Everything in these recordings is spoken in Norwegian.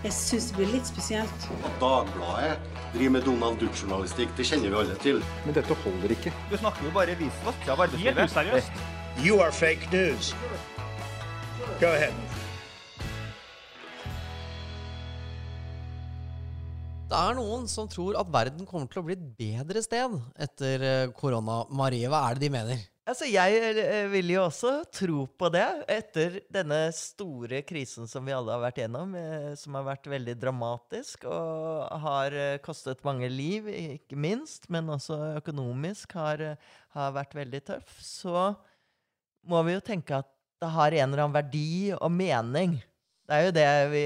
Jeg syns det blir litt spesielt. At Dagbladet driver med Donald Duck-journalistikk, det kjenner vi alle til. Men dette holder ikke. Du snakker jo bare visvask av arbeidslivet. Helt useriøst. You are fake news. Go ahead. Det er noen som tror at verden kommer til å bli et bedre sted etter eh, korona. Marie, hva er det de mener? Altså, Jeg eh, vil jo også tro på det, etter denne store krisen som vi alle har vært gjennom, eh, som har vært veldig dramatisk og har eh, kostet mange liv, ikke minst, men også økonomisk har, har vært veldig tøff. Så må vi jo tenke at det har en eller annen verdi og mening. Det er jo det vi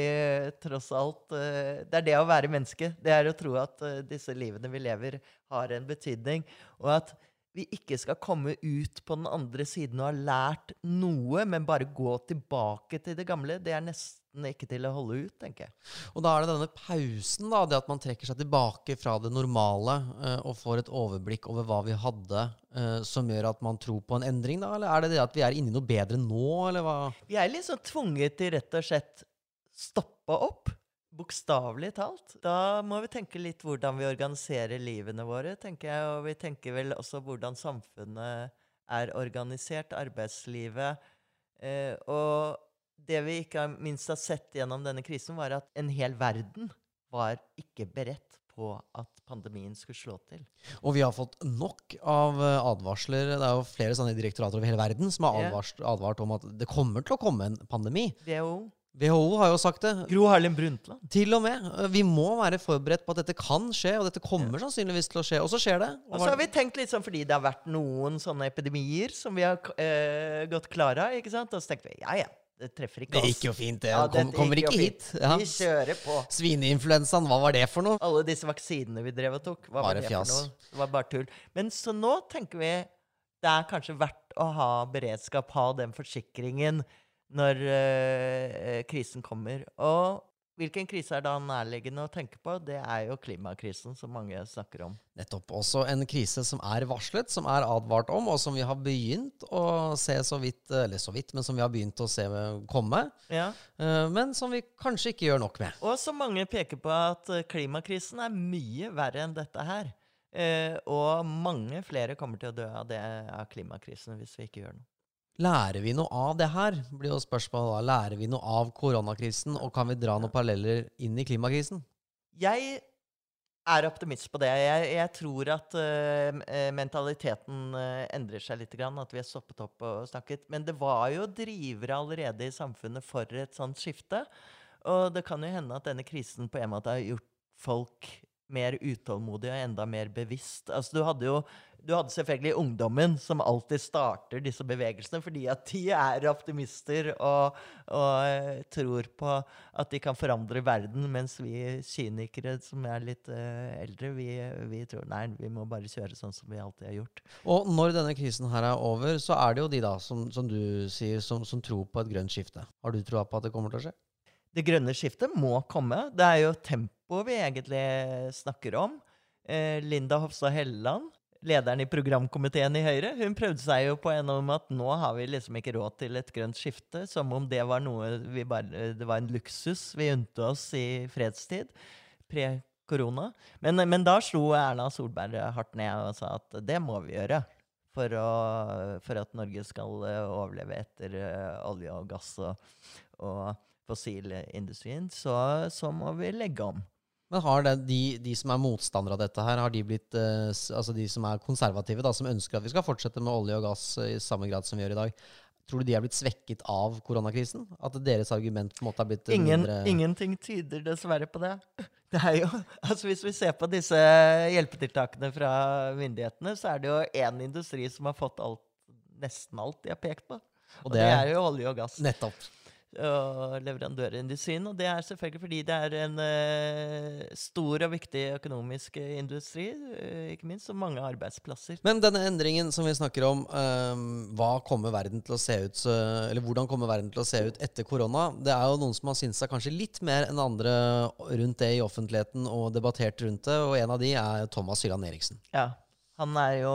tross alt Det er det å være menneske. Det er å tro at disse livene vi lever, har en betydning. Og at vi ikke skal komme ut på den andre siden og ha lært noe, men bare gå tilbake til det gamle. Det er nesten ikke til å holde ut, tenker jeg. Og da er det denne pausen, da, det at man trekker seg tilbake fra det normale eh, og får et overblikk over hva vi hadde, eh, som gjør at man tror på en endring, da? Eller er det det at vi er inne i noe bedre nå, eller hva? Vi er liksom tvunget til rett og slett stoppe opp. Bokstavelig talt. Da må vi tenke litt hvordan vi organiserer livene våre, tenker jeg. Og vi tenker vel også hvordan samfunnet er organisert, arbeidslivet. Eh, og det vi ikke minst har sett gjennom denne krisen, var at en hel verden var ikke beredt på at pandemien skulle slå til. Og vi har fått nok av eh, advarsler. Det er jo flere sånne direktorater over hele verden som har advart, advart om at det kommer til å komme en pandemi. WHO. WHO har jo sagt det. Gro Harlem Brundtland. Til og med. Vi må være forberedt på at dette kan skje, og dette kommer sannsynligvis til å skje. Og så skjer det. Og så har vi tenkt litt sånn fordi det har vært noen sånne epidemier som vi har eh, gått klar av, ikke sant? Og så tenkte vi ja ja, det treffer ikke oss. Det gikk jo fint, det. Ja, Kom, kommer ikke hit. Ja. Vi kjører på. Svineinfluensaen, hva var det for noe? Alle disse vaksinene vi drev og tok, hva var det fjas. for noe? Det var bare tull. Men så nå tenker vi det er kanskje verdt å ha beredskap, ha den forsikringen når uh, krisen kommer. Og hvilken krise er da nærliggende å tenke på? Det er jo klimakrisen, som mange snakker om. Nettopp. Også en krise som er varslet, som er advart om, og som vi har begynt å se så vidt, eller så vidt, men som vi har begynt å se komme. Ja. Uh, Men som vi kanskje ikke gjør nok med. Og som mange peker på at eh, klimakrisen er mye verre enn dette her. Uh, og mange flere kommer til å dø av det av klimakrisen hvis vi ikke gjør noe. Lærer vi noe av det her? blir jo spørsmålet da. Lærer vi noe av koronakrisen, og kan vi dra noen paralleller inn i klimakrisen? Jeg er optimist på det. Jeg, jeg tror at eh, mentaliteten uh, endrer seg litt. Grann, at vi har stoppet opp og snakket. Men det var jo drivere allerede i samfunnet for et sånt skifte. Og det kan jo hende at denne krisen på en måte har gjort folk mer utålmodig og enda mer bevisst. Altså, du hadde jo du hadde selvfølgelig ungdommen, som alltid starter disse bevegelsene, fordi at de er optimister og, og eh, tror på at de kan forandre verden, mens vi kynikere som er litt uh, eldre, vi, vi tror nei, vi må bare kjøre sånn som vi alltid har gjort. Og når denne krisen her er over, så er det jo de da, som, som du sier, som, som tror på et grønt skifte. Har du troa på at det kommer til å skje? Det grønne skiftet må komme. Det er jo tempoet vi egentlig snakker om. Eh, Linda Hofstad Helleland, lederen i programkomiteen i Høyre, hun prøvde seg jo på en om at nå har vi liksom ikke råd til et grønt skifte, som om det var noe vi bare, det var en luksus vi unnte oss i fredstid, pre-korona. Men, men da slo Erna Solberg hardt ned og sa at det må vi gjøre. For, å, for at Norge skal eh, overleve etter eh, olje og gass og, og fossilindustrien, så, så må vi legge om. Men har det, de, de som er motstandere av dette her, har de blitt eh, Altså de som er konservative, da, som ønsker at vi skal fortsette med olje og gass i samme grad som vi gjør i dag, tror du de er blitt svekket av koronakrisen? At deres argument på en måte er blitt Ingen, mindre Ingenting tyder dessverre på det. Det er jo, altså Hvis vi ser på disse hjelpetiltakene fra myndighetene, så er det jo én industri som har fått alt, nesten alt de har pekt på. Og, det, er jo olje og gass. Nettopp. Og leverandørindustrien. Og det er selvfølgelig fordi det er en uh, stor og viktig økonomisk eh, industri, uh, ikke minst, og mange arbeidsplasser. Men denne endringen som vi snakker om, um, kommer ut Eller hvordan kommer verden til å se ut etter korona? Det er jo noen som har syntes seg kanskje litt mer enn andre rundt det i offentligheten og debattert rundt det, og en av de er Thomas Hylland Eriksen. Ja. Han er jo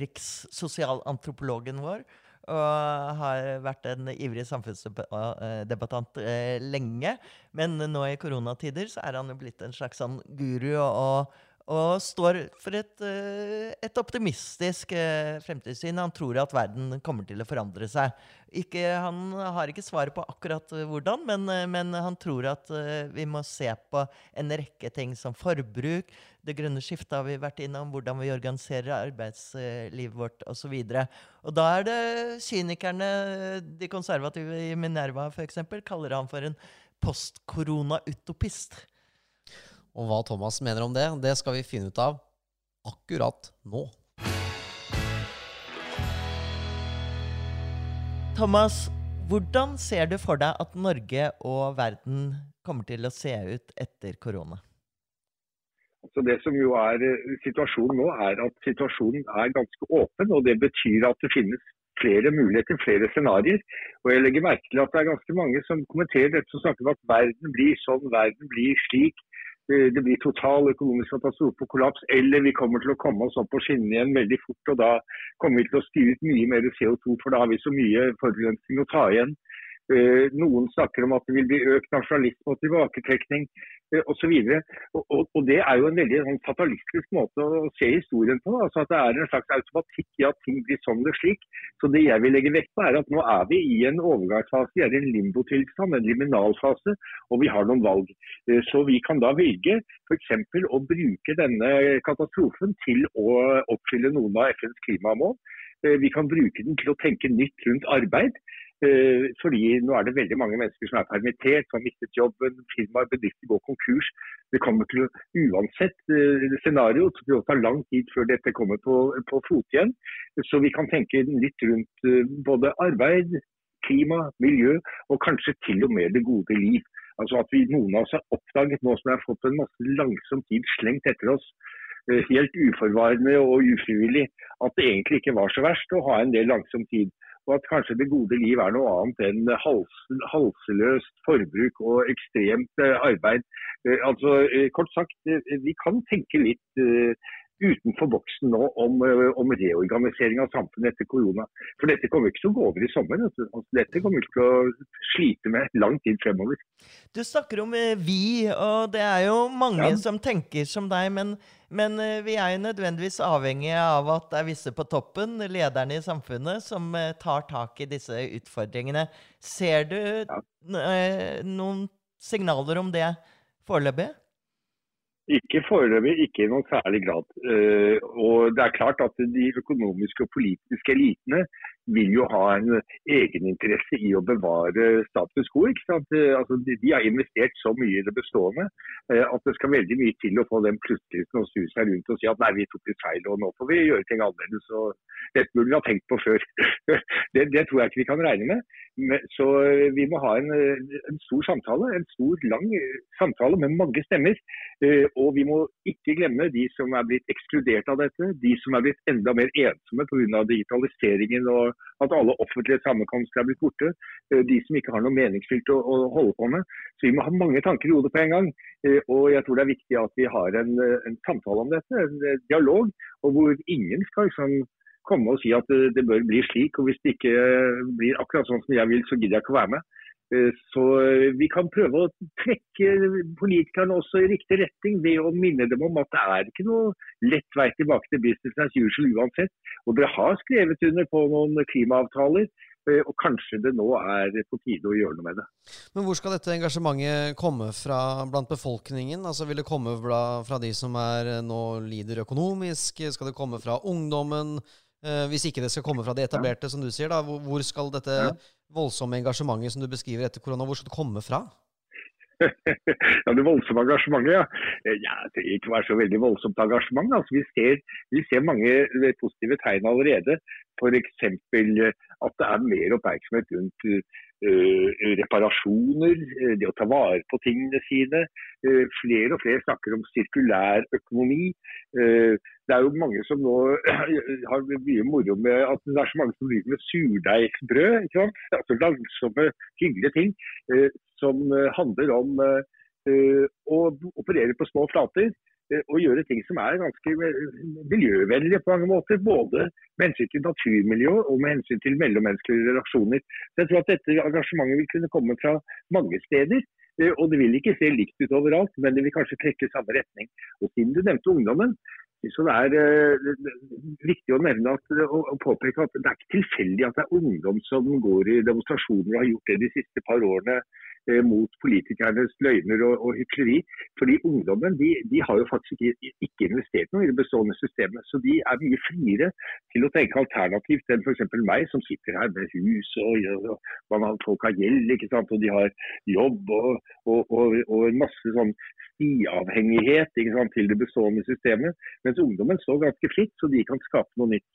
rikssosialantropologen vår. Og har vært en ivrig samfunnsdebattant eh, lenge. Men nå i koronatider så er han jo blitt en slags sånn guru og, og står for et, eh, et optimistisk eh, fremtidssyn. Han tror at verden kommer til å forandre seg. Ikke, han har ikke svaret på akkurat eh, hvordan, men, men, han tror at vi må se på en rekke ting som forbruk, det grønne skiftet har vi vært innom, hvordan vi organiserer arbeidslivet vårt osv. Og, og da er det kynikerne, de konservative i Minerva f.eks., kaller han for en postkorona-utopist. Og hva Thomas mener om det, det skal vi finne ut av akkurat nå. Thomas, hvordan ser du for deg at Norge og verden kommer til å se ut etter korona? Så det som jo er eh, Situasjonen nå er at situasjonen er ganske åpen. og Det betyr at det finnes flere muligheter, flere scenarioer. Og jeg legger merke til at det er ganske mange som kommenterer dette som snakker om at verden blir sånn, verden blir slik. Det blir total økonomisk katastrofe og kollaps, eller vi kommer til å komme oss opp på skinnene igjen veldig fort. og Da kommer vi til å styre ut mye mer CO2, for da har vi så mye forurensning å ta igjen. Eh, noen snakker om at det vil bli økt nasjonalisme og tilbaketrekning osv. Og, og, og det er jo en veldig sånn, fatalistisk måte å se historien på. altså At det er en slags automatikk i at ting blir sånn eller slik. Så det jeg vil legge vekt på er at nå er vi i en overgangsfase, vi er i en limbotilstand, en liminalfase, og vi har noen valg. Eh, så vi kan da velge f.eks. å bruke denne katastrofen til å oppfylle noen av FNs klimamål. Eh, vi kan bruke den til å tenke nytt rundt arbeid. Eh, fordi nå er det veldig mange mennesker som er permittert, som har mistet jobben, firmaer, bedrifter går konkurs. Det kommer til å, uansett uh, scenario, til å ta lang tid før dette kommer på, på fot igjen. Så vi kan tenke litt rundt uh, både arbeid, klima, miljø og kanskje til og med det gode liv. Altså at vi, Noen av oss har oppdaget nå som vi har fått en masse langsom tid slengt etter oss, helt uforvarende og ufrivillig, at det egentlig ikke var så verst å ha en del langsom tid og at kanskje det gode liv er noe annet enn hals, halseløst forbruk og ekstremt eh, arbeid. Eh, altså, eh, Kort sagt, vi kan tenke litt utenfor boksen nå om, om, reorganisering av samfunnet etter korona. For dette kommer ikke til å gå over i sommer. Altså, dette kommer vi til å slite med lang tid fremover. Du snakker om vi, og det er jo mange ja. som tenker som deg. Men men eh, vi er jo nødvendigvis avhengige av at det er visse på toppen, lederne i samfunnet, som eh, tar tak i disse utfordringene. Ser du ja. noen signaler om det foreløpig? Ikke foreløpig, ikke i noen særlig grad. Og det er klart at de økonomiske og politiske elitene vil jo ha en egeninteresse i å bevare status quo. Altså, de har investert så mye i det bestående eh, at det skal veldig mye til å få dem plutselig til å snu seg rundt og si at nei, vi tok litt feil og nå får vi gjøre ting annerledes. og Dette burde vi ha tenkt på før. det, det, tror jeg ikke vi kan regne med. Så eh, vi må ha en, eh, en stor samtale, en stor, lang samtale med mange stemmer. Og vi må ikke glemme de som er blitt ekskludert av dette, de som er blitt enda mer ensomme pga. digitaliseringen og at alle offentlige sammenkomster er blitt borte. Eh, de som ikke har noe meningsfylt å, å, holde på med. Så vi må ha mange tanker i hodet på en gang. Eh, og jeg tror det er viktig at vi har en, eh, en samtale om dette, en dialog. Og hvor ingen skal liksom komme og si at det, bør bli slik. Og hvis det ikke blir akkurat sånn som jeg vil, så gidder jeg ikke å være med. Så vi kan prøve å trekke politikerne også i riktig retning ved å minne dem om at det er ikke noe lett vei tilbake til business as usual uansett. Og dere har skrevet under på noen klimaavtaler. Og kanskje det nå er på tide å gjøre noe med det. Men hvor skal dette engasjementet komme fra blant befolkningen? Altså Vil det komme fra de som er, nå lider økonomisk? Skal det komme fra ungdommen? Hvis ikke det skal komme fra de etablerte, som du sier, da, hvor skal dette voldsomme engasjementet som du beskriver etter korona, hvor skal det komme fra? ja, Det voldsomme engasjementet, ja. ja. Det trenger ikke være så veldig voldsomt engasjement. Altså, vi, ser, vi ser mange positive tegn allerede. F.eks. at det er mer oppmerksomhet rundt reparasjoner, det å ta vare på tingene sine. Uh, flere og flere snakker om sirkulær økonomi. Det er jo mange som nå har mye moro med at det er så mange som driver med surdeigsbrød. ikke sant? Altså langsomme, hyggelige ting som handler om å operere på små flater eh, å gjøre ting som er ganske miljøvennlige på mange måter. Både med hensyn til naturmiljø og med hensyn til mellommenneskelige relasjoner. Så jeg tror at dette engasjementet vil kunne komme fra mange steder. Og det vil ikke se likt ut overalt, men det vil kanskje trekke samme retning. Og siden du nevnte ungdommen, så det er viktig å nevne at, og, og påpeke at det er ikke tilfeldig at det er ungdom som går i demonstrasjoner og har gjort det de siste par årene Eh, mot politikernes løgner og, og hykleri. Fordi ungdommen de, de, har jo faktisk ikke, ikke, investert noe i det bestående systemet. Så de er mye friere til å tenke alternativt enn f.eks. meg, som sitter her med hus og, og man, folk har gjeld ikke sant? og de har jobb og, og masse sånn ikke sant? til det bestående systemet. Mens ungdommen står ganske fritt, så de kan skape noe nytt.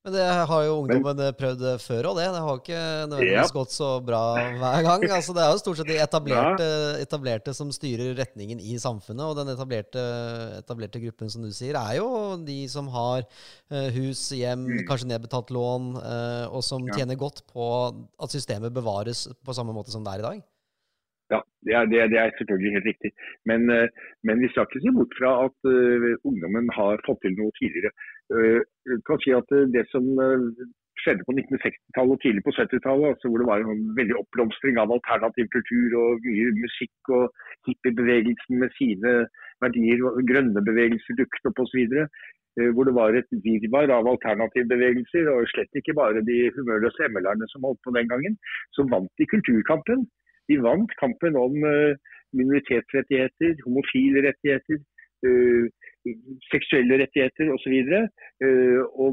Men det har jo ungdommen Men, prøvd før òg, det. Det har ikke nødvendigvis ja. gått så bra hver gang. Altså, det er jo stort sett de etablerte, etablerte, som styrer retningen i samfunnet. Og den etablerte, etablerte, gruppen, som du sier, er jo de som har uh, hus, hjem, mm. kanskje nedbetalt lån, og som tjener godt på at systemet bevares på samme måte som det er i dag. Ja, det er, det, er, selvfølgelig helt riktig. Men, uh, men vi skal ikke se bort fra at ungdommen har fått til noe tidligere. Uh, kan si at eh, Det som eh, skjedde på 1960-tallet og tidlig på 70-tallet, altså hvor det var en veldig oppblomstring av alternativ kultur og mye musikk, og hippiebevegelsen med sine verdier, grønne bevegelser dukket opp osv. Hvor det var et virvar av alternativbevegelser, og slett ikke bare de humørløse ML-erne som holdt på den gangen, som vant i kulturkampen. De vant kampen om minoritetsrettigheter, homofile rettigheter, seksuelle rettigheter osv. Og, uh, og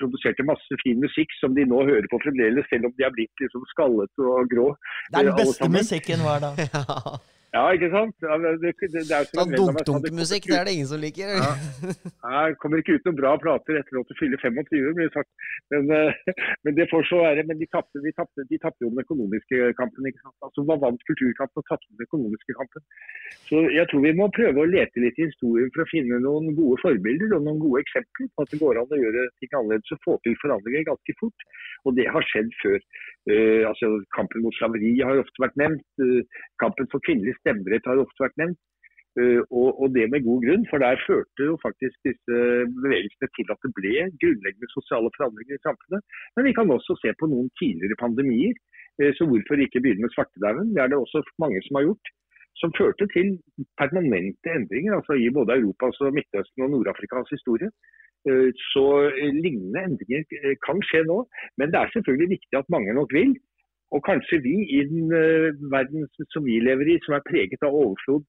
produserte masse fin musikk som de nå hører på fremdeles, selv om de er blitt liksom skallet og grå. Det er den beste musikken hver dag. Ja, ikke sant? Det, det, det er sånn dunk-dunk-musikk, det er det ingen som liker. Ja. Det kommer ikke ut noen bra plater etter at du fyller 25, blir det sagt. Men, uh, men, det får så være. Men de tapte, de tapte, de tapte jo den økonomiske kampen. ikke sant? Altså, Man vant kulturkampen og tapte den økonomiske kampen. Så jeg tror vi må prøve å lete litt i historien for å finne noen gode forbilder og noen gode eksempler på at det går an å gjøre ting annerledes og få til forandringer ganske fort. Og det har skjedd før. Uh, altså Kampen mot slaveri har ofte vært nevnt. Uh, kampen for kvinnelig stemmerett har ofte vært nevnt. Uh, og, og, det med god grunn, for der førte jo faktisk disse bevegelsene til at det ble grunnleggende sosiale forandringer i samfunnet. Men vi kan også se på noen tidligere pandemier. Uh, så hvorfor ikke begynne med svartedauden? Det er det også mange som har gjort. Som førte til permanente endringer altså i både Europas, og Midtøsten og Nord-Afrikas historie. Uh, så lignende endringer kan skje nå. Men det er selvfølgelig viktig at mange nok vil. Og kanskje vi i den uh, verden som vi lever i, som er preget av overflod,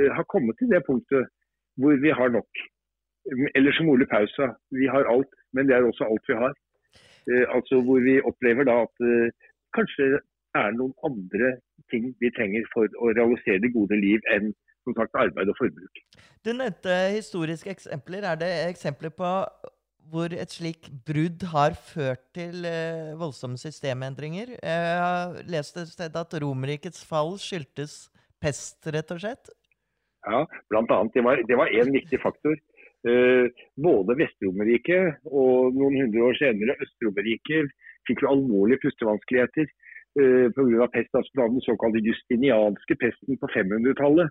uh, har kommet til det punktet hvor vi har nok. Eller som Ole Paus sa, vi har alt, men det er også alt vi har. Uh, altså Hvor vi opplever da at kanskje er noen andre ting vi trenger for å realisere det gode liv enn som sagt, arbeid og forbruk. Du nevnte historiske eksempler. Er det eksempler på hvor et slik brudd har ført til eh, voldsomme systemendringer. Jeg har lest et sted at Romerrikets fall skyldtes pest, rett og slett? Ja, blant annet. Det var én viktig faktor. Eh, både Vest-Romerriket og noen hundre år senere Øst-Romerriket fikk jo alvorlige pustevanskeligheter uh, pga. pest, altså den såkalte justinianske pesten på 500-tallet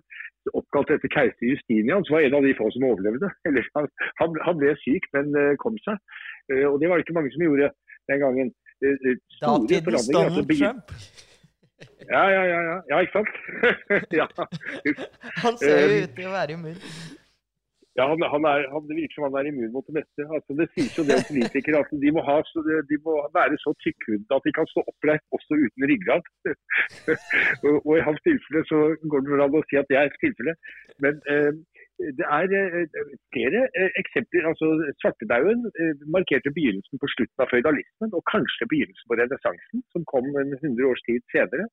oppkalt etter keiser Justinian, som var en av de få som overlevde. Eller, han, han, ble syk, men uh, kom seg. Uh, og det var det ikke mange som gjorde den gangen. da Datidens Donald altså, Trump? Ja, ja, ja, ja. ja ikke sant? ja. Han ser jo ut til å være immun. Ja, han, han, er, han, Det virker som han er immun mot det meste. Altså, det sies jo det om politikere at de må, ha, de må være så tykkhudede at de kan stå oppreist også uten ryggrad. og, og, I hans tilfelle så går det vel an å si at det er et tilfelle. Men eh, det er eh, flere eh, eksempler. altså Svartedauden eh, markerte begynnelsen på slutten av føydalismen, og kanskje begynnelsen på renessansen, som kom en hundre års tid senere.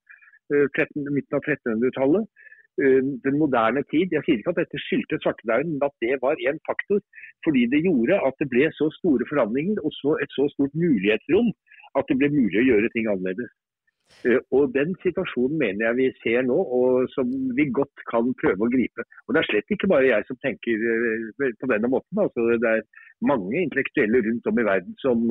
13, eh, midten av 1300-tallet. Eh, den moderne tid. Jeg sier ikke at dette skyldte svartedauden, men at det var en faktor. Fordi det gjorde at det ble så store forandringer og så et så stort mulighetsrom at det ble mulig å gjøre ting annerledes. Eh, og Den situasjonen mener jeg vi ser nå, og som vi godt kan prøve å gripe. Og Det er slett ikke bare jeg som tenker eh, på denne måten. Altså, det er mange intellektuelle rundt om i verden som,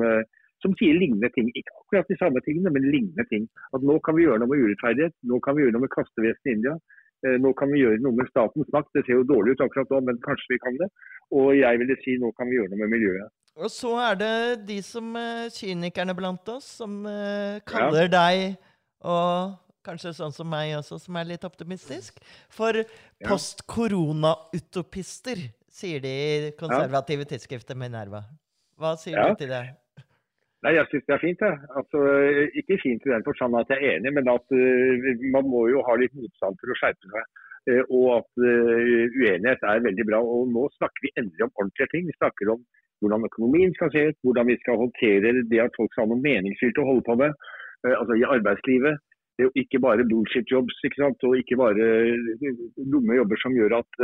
som sier lignende ting. Ikke akkurat de samme tingene, men lignende ting. At nå kan vi gjøre noe med urettferdighet, nå kan vi gjøre noe med kastevesenet i India. Eh, nå kan vi gjøre noe med statens makt. Det ser jo dårlig ut akkurat nå, men kanskje vi kan det. Og jeg ville si nå kan vi gjøre noe med miljøet. Og så er det de som uh, kynikerne blant oss, som uh, kaller ja. deg og kanskje sånn som meg også, som er litt optimistisk, for ja. post-korona-utopister, sier de i konservative tidsskriftet Minerva. Hva sier ja. du til det? Nei, Jeg syns det er fint. Jeg. Altså, ikke fint i den forstand at jeg er enig, men at uh, man må jo ha litt motstand for å skjerpe seg. Uh, og at uh, uenighet er veldig bra. Og nå snakker vi endelig om ordentlige ting. Vi snakker om hvordan økonomien skal se ut, hvordan vi skal håndtere det at folk skal ha noe meningsfylt å holde på med. altså i arbeidslivet. Det er jo ikke bare bullshit-jobs ikke sant? og ikke bare dumme jobber som gjør at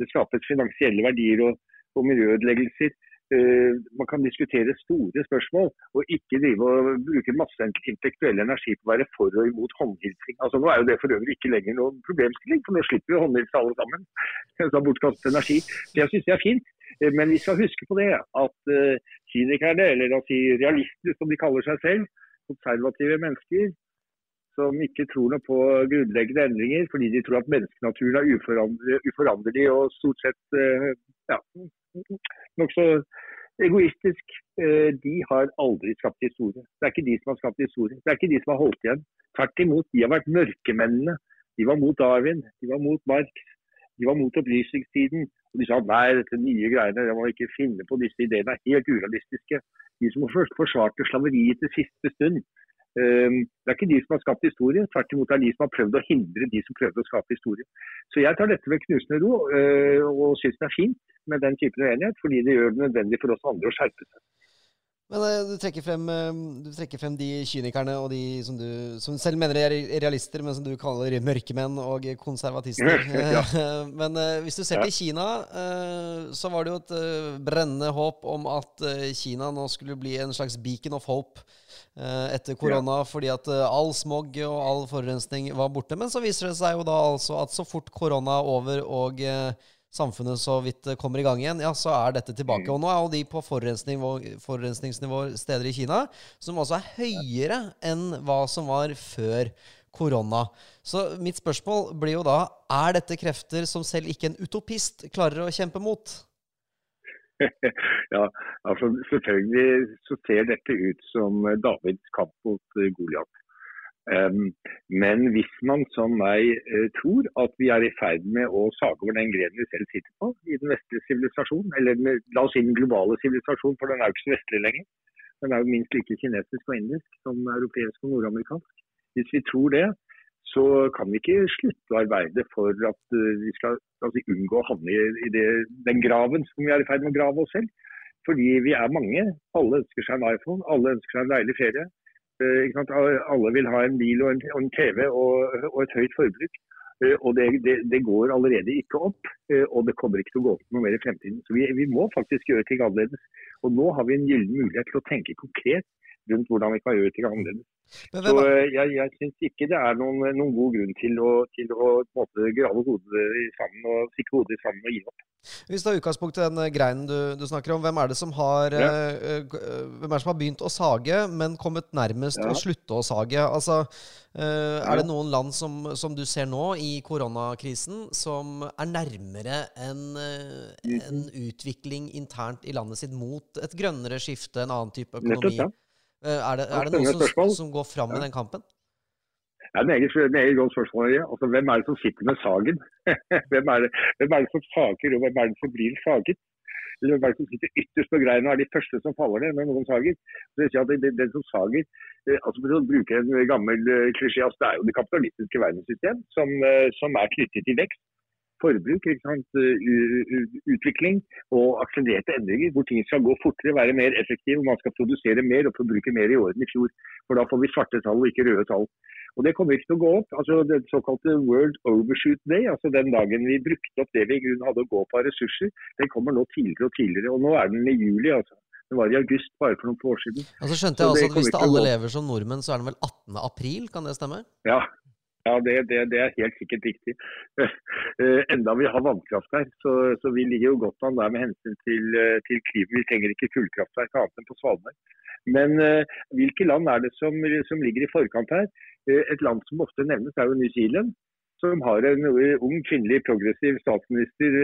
det skapes finansielle verdier og, og miljøødeleggelser. Uh, man kan diskutere store spørsmål, og ikke drive og bruke masse intellektuell energi på å være for og imot håndhilsing. Altså, nå er jo det for øvrig ikke lenger noen problemstilling, for nå slipper vi å håndhilse alle sammen. Så bortkastet energi. Så jeg syns det er fint. Uh, men vi skal huske på det at uh, kynikerne, eller å si realister som de kaller seg selv, konservative mennesker, som ikke tror noe på grunnleggende endringer fordi de tror at menneskenaturen er uforanderlig, og stort sett ja, nokså egoistisk. Eh, de har aldri skapt historie. Det er ikke de som har skapt historie. Det er ikke de som har holdt igjen. Tvert imot, de har vært mørkemennene. De var mot Darwin, de var mot Marx, de var mot opplysningstiden. Og de sa nei, dette nye greiene, jeg må ikke finne på disse ideene, er helt urealistiske. De som forsvarte slaveriet til siste stund, det er ikke de som har skapt historie, tvert imot er de som har prøvd å hindre de som prøvde å skape historie. Så jeg tar dette med knusende ro eh, og syns det er fint med den typen uenighet, fordi det gjør det nødvendig for oss andre å skjerpe seg. Men uh, du, trekker frem, uh, du trekker frem de kynikerne og de som du som selv mener er realister, men som du kaller mørkemenn og konservatister. ja. men hvis du ser til Kina, så var det jo et brennende håp om at Kina nå skulle bli en slags beacon of hope etter korona, ja. fordi at all smog og all forurensning var borte. Men så viser det seg jo da altså at så fort korona er over og samfunnet så vidt kommer i gang igjen, ja, så er dette tilbake. Mm. Og nå er jo de på forurensningsnivå steder i Kina som også er høyere enn hva som var før korona. Så mitt spørsmål blir jo da er dette krefter som selv ikke en utopist klarer å kjempe mot? ja, altså selvfølgelig så ser dette ut som Davids kamp mot Goliat. Men hvis man som meg eh, tror at vi er i ferd med å sage over den grenen vi selv sitter på i den vestlige sivilisasjonen, eller la oss si den globale sivilisasjonen, for den er jo ikke så vestlig lenger. Den er jo minst like kinesisk og indisk som europeisk og nordamerikansk. Hvis vi tror det, så kan vi ikke slutte å arbeide for at eh, vi skal altså, unngå å havne i det, den graven som vi er i ferd med å grave oss selv. Fordi vi er mange. Alle ønsker seg en iPhone, alle ønsker seg en deilig ferie. Eh, Alle vil ha en bil og en, og en TV og, og, et høyt forbruk. Eh, og det, det, det, går allerede ikke opp, og det kommer ikke til å gå opp noe mer i fremtiden. Så vi, vi må faktisk gjøre ting annerledes. Og nå har vi en gyllen mulighet til å tenke konkret rundt hvordan vi kan gjøre ting annerledes. Så jeg, jeg syns ikke det er noen, noen, god grunn til å, til å måte, grave hodet sammen og stikke hodet sammen og gi opp. Hvis har utgangspunkt i den greinen du, du, snakker om, hvem er, det som har, ja. uh, hvem er det som har begynt å sage, men kommet nærmest ja. å slutte å sage? Altså, uh, er det noen land som, som, du ser nå i koronakrisen, som er nærmere en, en utvikling internt i landet sitt mot et grønnere skifte, en annen type økonomi? Nettopp, ja. Er det, er det noen som, som, går fram i den kampen? Det er et meget, godt spørsmål. Altså, hvem er det som sitter med sagen? hvem, er det, hvem, er det, som sager, og hvem er det som blir saget? Eller hvem er det som sitter ytterst på greina og er de første som faller ned når noen sager? Så jeg at det, Den som sager eh, altså For å bruke en gammel eh, klisjé, altså, det er jo det kapitalistiske verdenssystem som, eh, som er knyttet til vekst forbruk, utvikling og akselererte endringer, hvor ting skal gå fortere, være mer effektive, man skal produsere mer og forbruke mer i årene i fjor. For da får vi svarte tall og ikke røde tall. Og Det kommer ikke til å gå opp. altså Den såkalte World Overshoot Day, altså den dagen vi brukte opp det vi i grunnen hadde å gå på av ressurser, den kommer nå tidligere og tidligere. Og nå er den i juli. altså. Det var i august bare for noen år siden. Altså skjønte jeg altså at Hvis det alle lever som nordmenn, så er den vel 18. april, kan det stemme? Ja, ja, det, det, det, er helt sikkert riktig. Eh, enda vi har vannkraft her, så, så, vi ligger jo godt an der med hensyn til, eh, til klima. Vi trenger ikke kullkraftverk annet enn på Svalbard. Men uh, hvilke land er det som, som, ligger i forkant her? Et land som ofte nevnes er jo New Zealand. som har en ung kvinnelig progressiv statsminister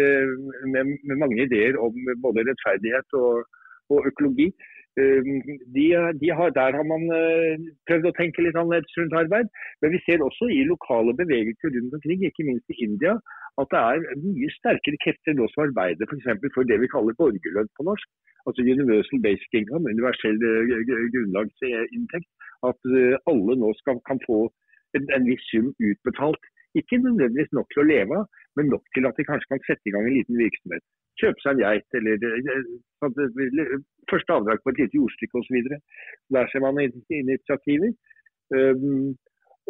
med, med mange ideer om både rettferdighet og, og økologi. De, de har, der har man prøvd å tenke litt annerledes rundt arbeid. Men vi ser også i lokale bevegelser rundt omkring, ikke minst i India, at det er mye sterkere krefter nå som arbeider f.eks. For, for det vi kaller borgerlønn på norsk. Altså Universal Basic Income, universell grunnlagsinntekt. At alle nå skal, kan få en, en viss sum utbetalt. Ikke nødvendigvis nok til å leve av, men nok til at de kanskje kan sette i gang en liten virksomhet. Kjøpe seg en geit eller første avdrag på et lite jordstykke osv. Der ser man initiativer. Um,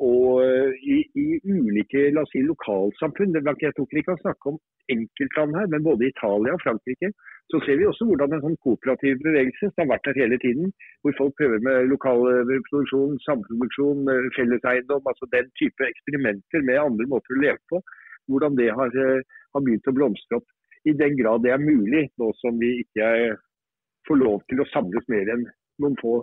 og i, i, ulike la oss si, lokalsamfunn, jeg tror ikke vi kan snakke om enkeltland her, men både Italia og Frankrike, så ser vi også hvordan en sånn kooperativ bevegelse som har vært her hele tiden, hvor folk prøver med lokal produksjon, samproduksjon, felleseiendom, altså den type eksperimenter med andre måter å leve på, hvordan det har, har begynt å blomstre opp. I den grad det er mulig, nå som vi ikke får lov til å samles mer enn noen få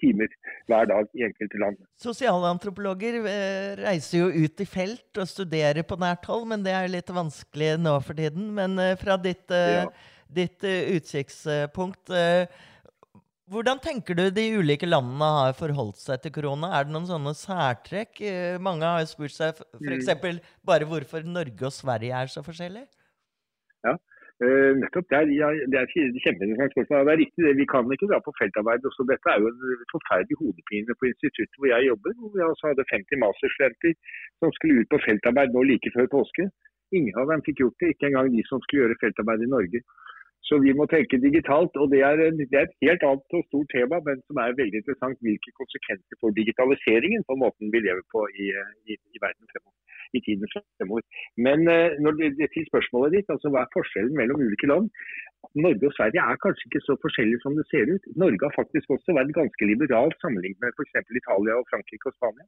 timer hver dag i enkelte land. Sosialantropologer eh, reiser jo ut i felt og studerer på nært hold, men det er litt vanskelig nå for tiden. Men eh, fra ditt, eh, ja. ditt utsiktspunkt hvordan tenker du de ulike landene har forholdt seg til korona? Er det noen sånne særtrekk? Mange har jo spurt seg f.eks. Mm. bare hvorfor Norge og Sverige er så forskjellige? Ja, Uh, nettopp, Det er, ja, det er kjempeinteressant spørsmål. Det er riktig, det. vi kan ikke dra på feltarbeid. Også dette er jo en forferdelig hodepine på instituttet hvor jeg jobber. hvor Vi altså hadde 50 masterstudenter som skulle ut på feltarbeid nå like før påske. Ingen av dem fikk gjort det, ikke engang de som skulle gjøre feltarbeid i Norge. Så vi må tenke digitalt. og Det er, det er et helt annet og stort tema, men som er veldig interessant. Hvilke konsekvenser for digitaliseringen på måten vi lever på i, i, i verden fremover i tiden fremover. Men uh, når det, til spørsmålet ditt, altså hva er forskjellen mellom ulike land? Norge og Sverige er kanskje ikke så forskjellige som det ser ut. Norge har faktisk også vært ganske liberalt sammenlignet med f.eks. Italia, og Frankrike og Spania.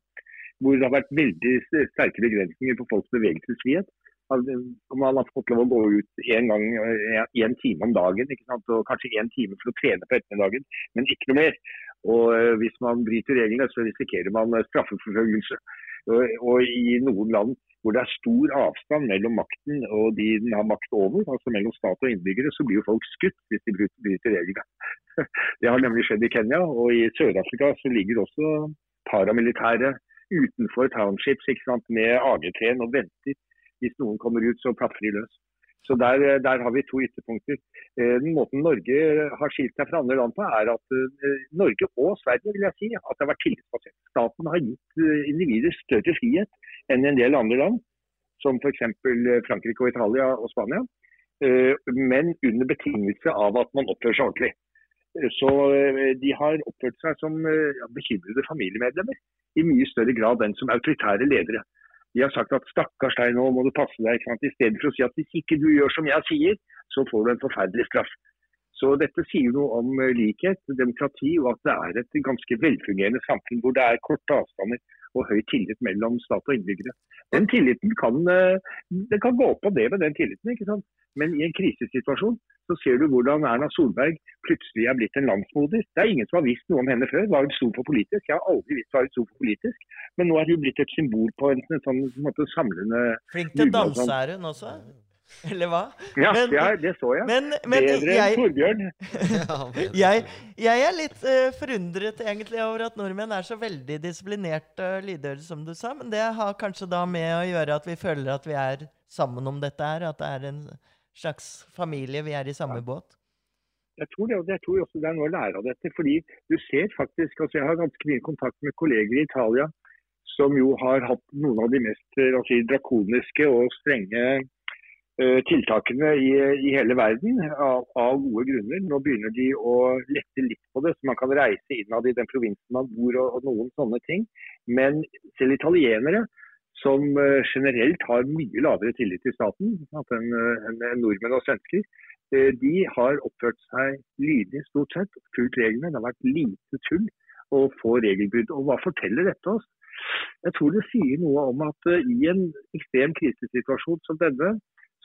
Hvor det har vært veldig sterke begrensninger på folks bevegelsesfrihet. Man har fått lov å gå ut en gang en time om dagen, og kanskje en time for å trene på ettermiddagen, men ikke noe mer. Og eh, Hvis man bryter reglene, så risikerer man straffeforfølgelse. Og i noen land hvor det er stor avstand mellom makten og de den har makt over, altså mellom stat og innbyggere, så blir jo folk skutt hvis de bryter reglene. Det har nemlig skjedd i Kenya, og i Sør-Afrika så ligger også paramilitære utenfor townships med AG3 og venter. Hvis noen kommer ut, så plaffer de løs. Så der, der, har vi to ytterpunkter. Eh, den måten Norge har skilt seg fra andre land på, er at eh, Norge og Sverige vil jeg si, at det har vært tillitsbasert. Staten har gitt eh, individer større frihet enn en del andre land, som f.eks. Frankrike og Italia og Spania. Men under betingelse av at man oppfører seg ordentlig. Så de har oppført seg som bekymrede familiemedlemmer i mye større grad enn som autoritære ledere. De har sagt at stakkars deg, nå må du passe deg. I stedet for å si at hvis ikke du gjør som jeg sier, så får du en forferdelig straff. Så dette sier noe om eh, likhet, demokrati, og at det er et ganske velfungerende samfunn hvor det er korte avstander og høy tillit mellom stat og innbyggere. Den tilliten kan, eh, det kan gå opp og ned med den tilliten. ikke sant? Men i en krisesituasjon så ser du hvordan Erna Solberg plutselig er blitt en landsmoder. Det er ingen som har visst noe om henne før. Hva hun sto for politisk. Jeg har aldri visst hva hun sto for politisk. Men nå er hun blitt et symbol på en, en sånn en måte, samlende Flink til å danse er hun også? Eller hva? Ja, men, ja det så jeg. Men, men Bedre enn Torbjørn. jeg, jeg, er litt uh, forundret egentlig over at nordmenn er så veldig disiplinerte og lydhøre, som du sa. Men det har kanskje da med å gjøre at vi føler at vi er sammen om dette her? At det er en slags familie, vi er i samme ja. båt? Jeg tror, det, og jeg tror også det er noe å lære av dette. fordi du ser faktisk, altså Jeg har ganske mye kontakt med kolleger i Italia som jo har hatt noen av de mest altså, drakoniske og strenge uh, tiltakene i, i, hele verden av, av, gode grunner. Nå begynner de å lette litt på det, så man kan reise innad i den provinsen man bor og, og noen sånne ting. Men selv italienere som eh, generelt har mye lavere tillit til staten enn en nordmenn og svensker, eh, de har oppført seg lydig stort sett, fulgt reglene. Det har vært lite tull å få regelbrudd. Og hva forteller dette oss? Jeg tror det sier noe om at eh, i en ekstrem krisesituasjon som denne,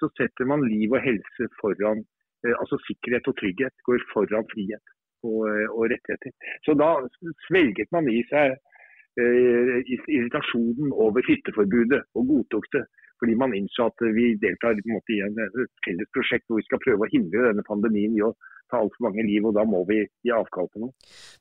så setter man liv og helse foran Altså sikkerhet og trygghet går foran frihet og, og rettigheter. Så da svelget man i seg irritasjonen over hytteforbudet og godtok det. Fordi man innså at vi deltar en måte, i en, et felles prosjekt hvor vi skal prøve å hindre denne pandemien i å ta altfor mange liv, og da må vi gi avkall på noe.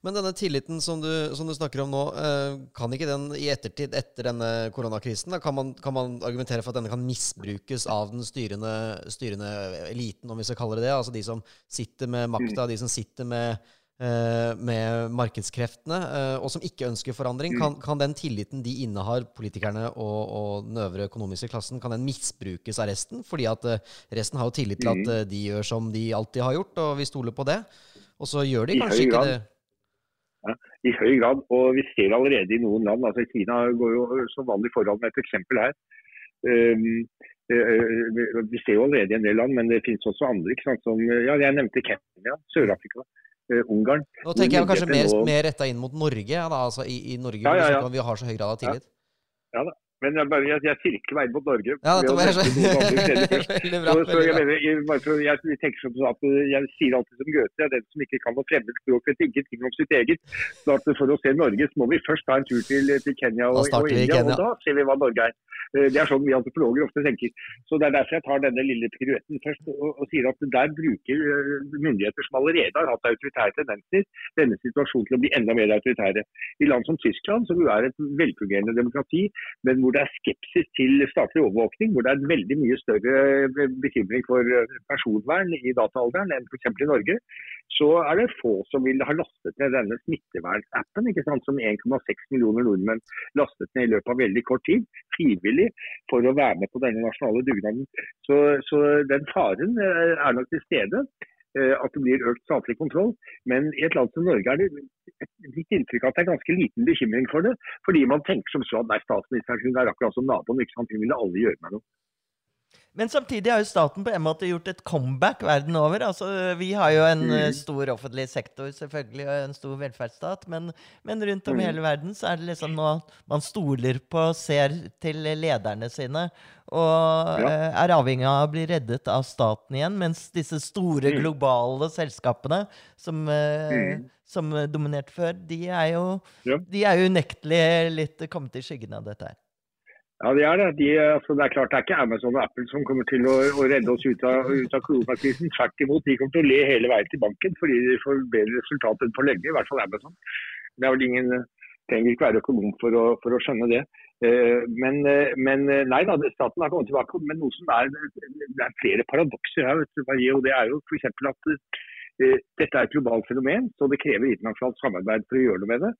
Men denne tilliten som du, som du snakker om nå, eh, kan ikke den i ettertid, etter denne koronakrisen, da kan man, kan man, argumentere for at denne kan misbrukes av den styrende, styrende eliten, om vi skal kalle det det? Altså de som sitter med makta, mm. de som sitter med Eh, med markedskreftene, eh, og som ikke ønsker forandring. Kan, kan den tilliten de innehar, politikerne og, og, den øvre økonomiske klassen, kan den misbrukes av resten? Fordi at eh, resten har jo tillit til at de gjør som de alltid har gjort, og vi stoler på det. Og så gjør de kanskje ikke det. Ja, I høy grad, og vi ser allerede i noen land altså Kina går jo som vanlig foran med et eksempel her. Um, vi ser jo allerede i en del land, men det finnes også andre. som, ja, Jeg nevnte Kenya, Sør-Afrika. Uh, Ungarn. Nå tenker jeg kanskje mer, nå... mer retta inn mot Norge, da, altså i, i Norge ja, ja, ja. vi har så høy grad av tillit. Ja, da. Men jeg, bare, jeg, jeg sirkler veien mot Norge. Ja, dette var så, veldig bra. Så, så jeg, mener, jeg, jeg, tenker som at jeg sier alltid som Goethe, den som ikke kan noe fremmed språk, vet ingenting om sitt eget. Så at for å se Norge, så må vi først ta en tur til, til Kenya og, og India, og da ser vi hva Norge er. Eh, det er sånn vi antropologer ofte tenker. Så Det er derfor jeg tar denne lille piruetten først og, og, sier at der bruker eh, myndigheter som allerede har hatt autoritære tendenser, denne situasjonen til å bli enda mer autoritære. I land som Tyskland, som jo er et velfungerende demokrati, men hvor det er skepsis til statlig overvåkning, hvor det er veldig mye større eh, bekymring for personvern i dataalderen enn f.eks. i Norge, så er det få som vil ha lastet ned denne smittevernappen, som 1,6 millioner nordmenn lastet ned i løpet av veldig kort tid, frivillig, for å være med på denne nasjonale dugnaden. Så, så den faren eh, er nok til stede eh, at det blir økt statlig kontroll. Men i et land som Norge er det litt inntrykk at det er ganske liten bekymring for det. Fordi man tenker som så at nei, statsministeren hun er akkurat som naboen, ikke sant? hun ville aldri gjøre meg noe. Men samtidig har jo staten på en måte gjort et comeback verden over. Altså, vi har jo en mm. stor offentlig sektor selvfølgelig, og en stor velferdsstat. Men, men rundt om i mm. hele verden så er det liksom nå man stoler på, ser til lederne sine. Og ja. er avhengig av å bli reddet av staten igjen. Mens disse store mm. globale selskapene som, uh, mm. som dominerte før, de er jo, ja. de er jo unektelig litt kommet i skyggen av dette her. Ja, det er det. De, altså, det er klart det er ikke Amazon og Apple som kommer til å, å redde oss ut av, ut av koronakrisen. Tvert imot, de kommer til å le hele veien til banken fordi de får bedre resultat enn på lenge. I hvert fall Amazon. Det er vel ingen, trenger ikke være økonom for å, for å skjønne det. Eh, men, eh, men, eh, nei da, staten har kommet tilbake. Men noe som er, det er flere paradokser her. og Det er jo f.eks. at dette er et globalt fenomen, så det krever internasjonalt samarbeid for å gjøre noe med det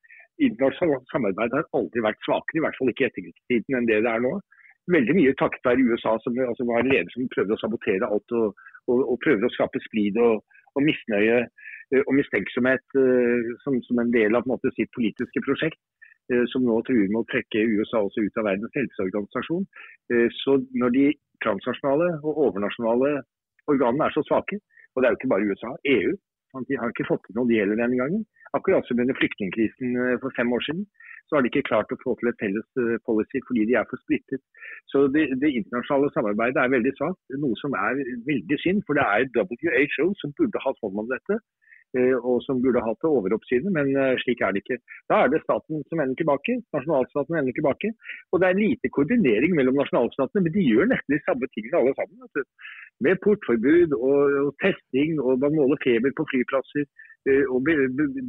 internasjonalt samarbeid har aldri vært svakere, i hvert fall ikke i etterkrigstiden enn det det er nå. Veldig mye takket være USA, som altså, var en leder som prøvde å sabotere alt og, og, og prøvde å skape splid og, og misnøye uh, og mistenksomhet uh, som, som, en del av en måte, sitt politiske prosjekt. Uh, som nå truer med å trekke USA også ut av Verdens helseorganisasjon. Så når de transnasjonale og overnasjonale organene er så svake, og det er jo ikke bare USA, EU, de har ikke fått til noe det gjelder denne gangen, Akkurat som under flyktningkrisen eh, for fem år siden, så har de ikke klart å få til et felles eh, policy fordi de er for splittet. Så det, det internasjonale samarbeidet er veldig svakt, noe som er veldig synd. For det er WHO som burde hatt hånd om dette, og som burde hatt det overoppsynet, men slik er det ikke. Da er det staten som ender tilbake, nasjonalstaten ender tilbake. Og det er lite koordinering mellom nasjonalstatene, men de gjør nesten de samme tingene alle sammen. Med portforbud og, og testing, og man måler feber på flyplasser Eh, og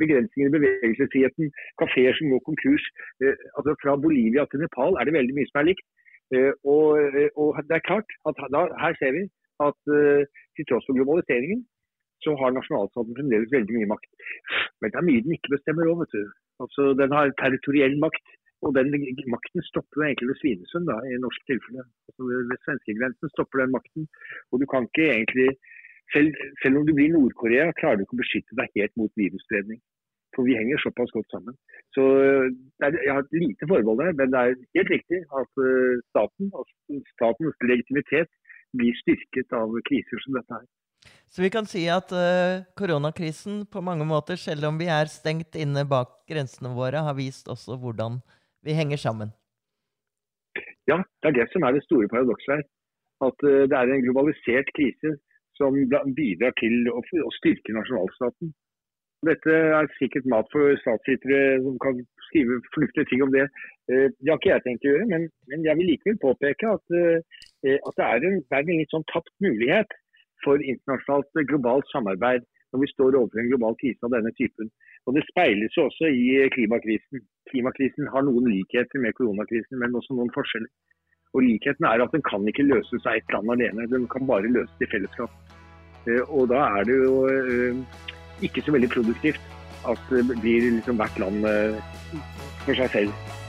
begrensninger i bevegelsesfriheten, kafeer som går konkurs. Eh, altså Fra Bolivia til Nepal er det veldig mye som er likt. Eh, og, og det er klart at da, Her ser vi at til tross for globaliseringen, så har nasjonalstaten fremdeles veldig mye makt. Men det er mye den ikke bestemmer òg, vet du. Altså, den har territoriell makt. Og den makten stopper egentlig ved Svinesund, da, i norsk tilfelle. Altså, ved svenskegrensen stopper den makten. Og du kan ikke egentlig selv, selv om du blir Nord-Korea, klarer du ikke å beskytte deg helt mot virusspredning. For vi henger såpass godt sammen. Så er, Jeg har et lite forbehold der, men det er helt riktig at uh, staten, statens legitimitet blir styrket av kriser som dette her. Så vi kan si at uh, koronakrisen på mange måter, selv om vi er stengt inne bak grensene våre, har vist også hvordan vi henger sammen? Ja, det er det som er det store paradokset her. At uh, det er en globalisert krise som bidrar til å, å styrke nasjonalstaten. Dette er sikkert mat for statsvitere som kan skrive fornuftige ting om det. Eh, det har ikke jeg tenkt å gjøre, men, jeg vil likevel påpeke at, at det er en, det er en litt sånn tapt mulighet for internasjonalt globalt samarbeid når vi står overfor en global krise av denne typen. Og Det speiles også i klimakrisen. Klimakrisen har noen likheter med koronakrisen, men også noen forskjeller. Og Likheten er at den kan ikke løses av ett land alene, den kan bare løses i fellesskap. Eh, og Da er det jo ikke så veldig produktivt at det blir liksom hvert land for seg selv.